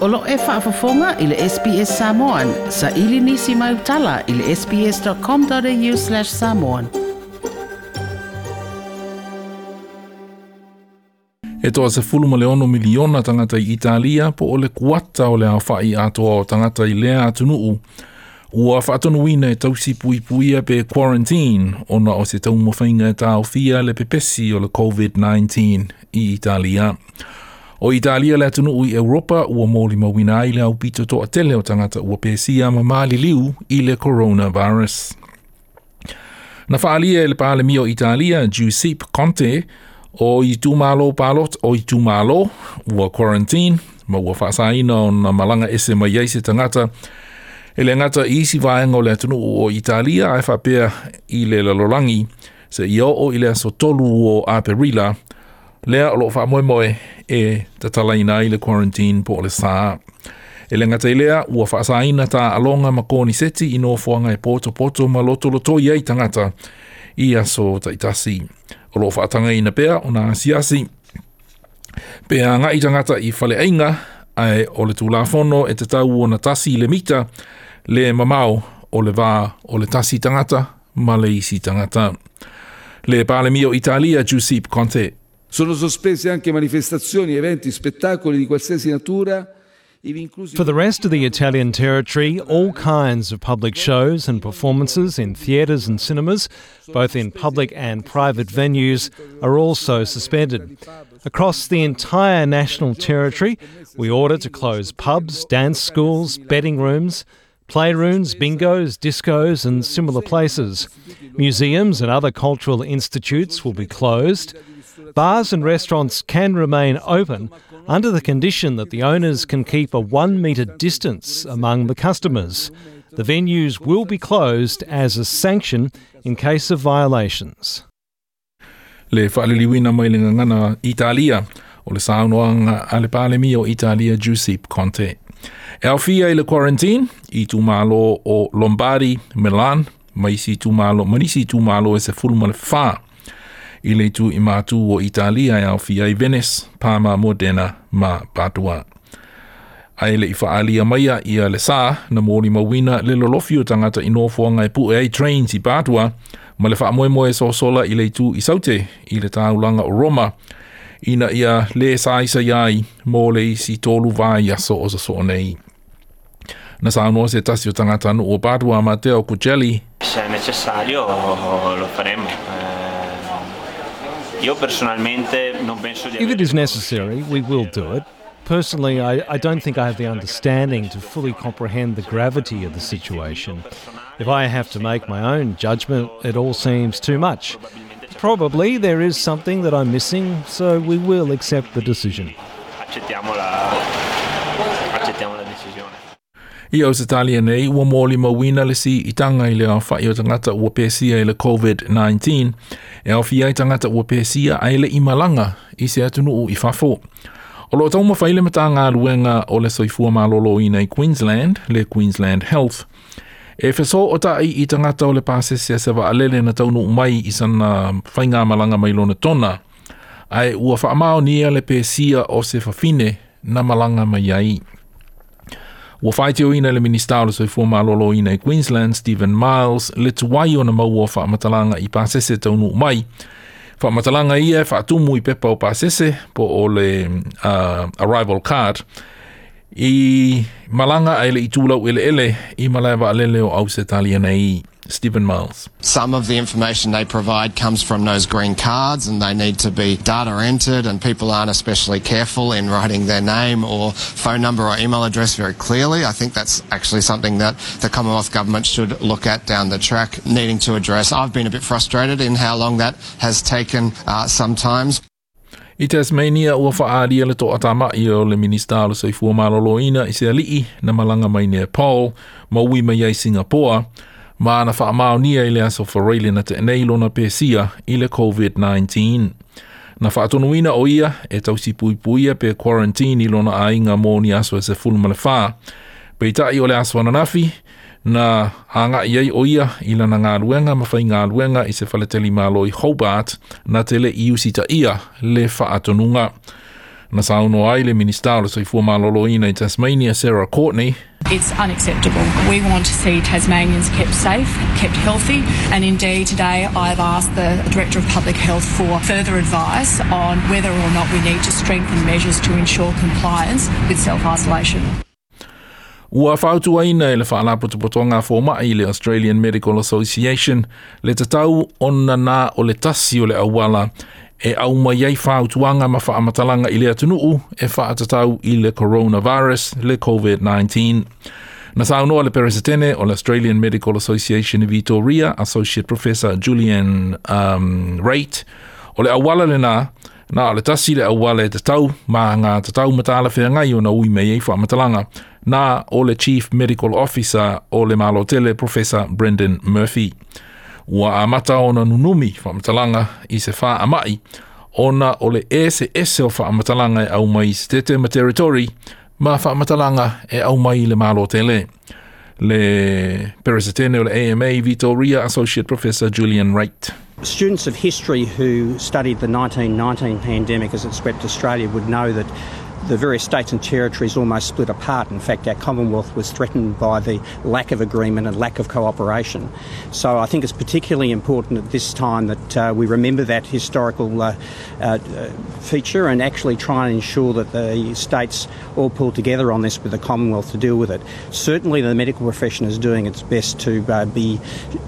Olo e whaafafonga i le SPS Samoan. Sa ili nisi mai utala i le sps.com.au slash samoan. E toa se fulu ma leono miliona tangata i Italia po ole kuata ole a whai a toa o tangata i lea atunuu. Ua whaatonuina e tausi pui puia pe quarantine ona o se taumofainga e tau fia le pepesi o le COVID-19 i Italia. Italia. O Italia le atunu ui Europa ua mōli mawina ai le au pito toa tele o tangata ua pēsia ma māli liu i le coronavirus. Na whaalia le pāle mio Italia, Giuseppe Conte, o i tū mālo pālot, o i tū mālo, ua quarantine, ma ua whaasaina o na malanga ese mai ei se tangata, e le ngata isi vaenga o le atunu o Italia, ai whapea i le lalolangi, se i o i le aso tolu o Aperila, Aperila, lea o loo faamoe moe e tatalaina ai le quarantine po o le sā e lenga gata i lea ua faasāina taaaloga ma koniseti i nofoaga e potopoto ma lotolotoi ai tagata i aso taʻitasi o loo faatagaina pea ona asiasi pe Pea tagata i tangata faleaiga ae o le tulafono e tatau ona tasi i le mita le mamau o le vā o le tasi tagata ma le isi tagata le palemio italia Giuseppe conte Sono sospese anche manifestazioni, eventi, spettacoli di qualsiasi natura. For the rest of the Italian territory, all kinds of public shows and performances in theatres and cinemas, both in public and private venues, are also suspended. Across the entire national territory, we order to close pubs, dance schools, betting rooms, playrooms, bingos, discos, and similar places. Museums and other cultural institutes will be closed. Bars and restaurants can remain open under the condition that the owners can keep a one metre distance among the customers. The venues will be closed as a sanction in case of violations. Le whaaliliwina mai ngana Italia o le saunoanga a le palemi o Italia Giuseppe Conte. E awhia i le quarantine i tūmalo o Lombardi, Milan, maisi tūmalo, manisi tūmalo e se fulumale whaa. i le tu i mātu o Italia e au fia i Venice, Pāma Modena ma Padua. Ai le i whaalia maia i a le sā, na mōri mawina le lolofi o tangata i nōfua ngai e pu e ai trains i Padua, ma le wha moe so sola i le tu i saute i le tāulanga o Roma, ina ia le sāisa iai mō le i si tōlu vāi aso o sa so Na sa anua se tasi o tangata anu o Padua, Mateo Kujeli. Se necessario, lo faremo. Eh, If it is necessary, we will do it. Personally, I, I don't think I have the understanding to fully comprehend the gravity of the situation. If I have to make my own judgment, it all seems too much. Probably there is something that I'm missing, so we will accept the decision. Ia o se tali anei, ua mōli mawina le si i tanga i le a whai o tangata ua pēsia i le COVID-19. E au fia i tangata ua pēsia a ele i malanga i se atunu u i fafo. O lo tau mawhai le mata ngā ruenga o le soifua malolo i nei Queensland, le Queensland Health. E whesō o ta i i tangata o le pāse se se alele na taunu mai i sana whai ngā malanga mai lona tona. Ai ua whaamao nia le pēsia o se fafine na malanga mai ai. Ua whaiteo ina le minister o le soifua malolo ina i Queensland, Stephen Miles, le tuwai o na maua wha matalanga i pasese taunu mai. Wha matalanga ia, wha tumu i e, pepa o pasese po o le uh, arrival card. I malanga ai le itula uele ele i malaiwa alele o au se talia nei. Stephen Miles. Some of the information they provide comes from those green cards and they need to be data entered and people aren't especially careful in writing their name or phone number or email address very clearly. I think that's actually something that the Commonwealth Government should look at down the track, needing to address. I've been a bit frustrated in how long that has taken uh, sometimes. I Tasmania ua whaaria le toa tama i o le minista ala soifua maloloina i se alii na malanga mai nea Paul, maui mai ai Singapore, Ma ana wha amao ni e le aso whareile na te eneilo na pēsia i le COVID-19. Na wha atonuina o ia e tausi pui pui pe quarantine i lona ainga mō ni aso e se fulma le wha. Pei tai o le aso ananafi, na anga i ei o ia i lana ngā ruenga ma whai ngā ruenga i se whaleteli mālo i Hobart na tele i usita ia le wha atonunga. Na sauno ai le ministaro sa i fua mālolo ina i Tasmania, Sarah Courtney, It's unacceptable. We want to see Tasmanians kept safe, kept healthy, and indeed today I've asked the Director of Public Health for further advice on whether or not we need to strengthen measures to ensure compliance with self isolation. Ua whautua e le whaalaputa fōma i le Australian Medical Association le tatau ona nā o le tasi o le awala e au mai ai wha utuanga ma wha amatalanga i lea tunuu e wha atatau i le coronavirus, le COVID-19. Na sa unua le peresetene o le Australian Medical Association of Vitoria, Associate Professor Julian um, Reit, o le awala le nā, nā le tasi le awale te tau, ma ngā te tau matala whea ngai o na ui mei ei matalanga, nā o le Chief Medical Officer o le malotele Professor Brendan Murphy ua amata ona nunumi whaamatalanga i se wha amai ona ole e se ese o whaamatalanga e au mai se tete ma teritori ma whaamatalanga e au mai le malo tele. Le Perisitene o le AMA Vitoria Associate Professor Julian Wright. Students of history who studied the 1919 pandemic as it swept Australia would know that the various states and territories almost split apart. In fact, our Commonwealth was threatened by the lack of agreement and lack of cooperation. So I think it's particularly important at this time that uh, we remember that historical uh, uh, feature and actually try and ensure that the states all pull together on this with the Commonwealth to deal with it. Certainly, the medical profession is doing its best to uh, be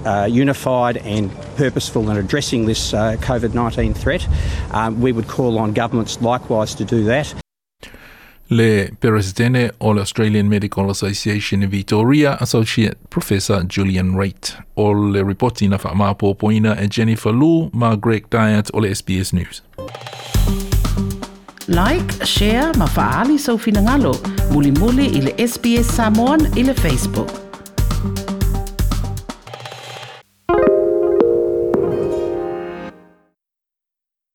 uh, unified and purposeful in addressing this uh, COVID 19 threat. Um, we would call on governments likewise to do that le presidente of Australian Medical Association in Victoria, Associate Professor Julian Wright. O le reportina fa ma e Jennifer Lu, ma Greg Diet o le SBS News. Like, share, ma faali sau mulimuli muli muli ile SBS Samoan ile Facebook.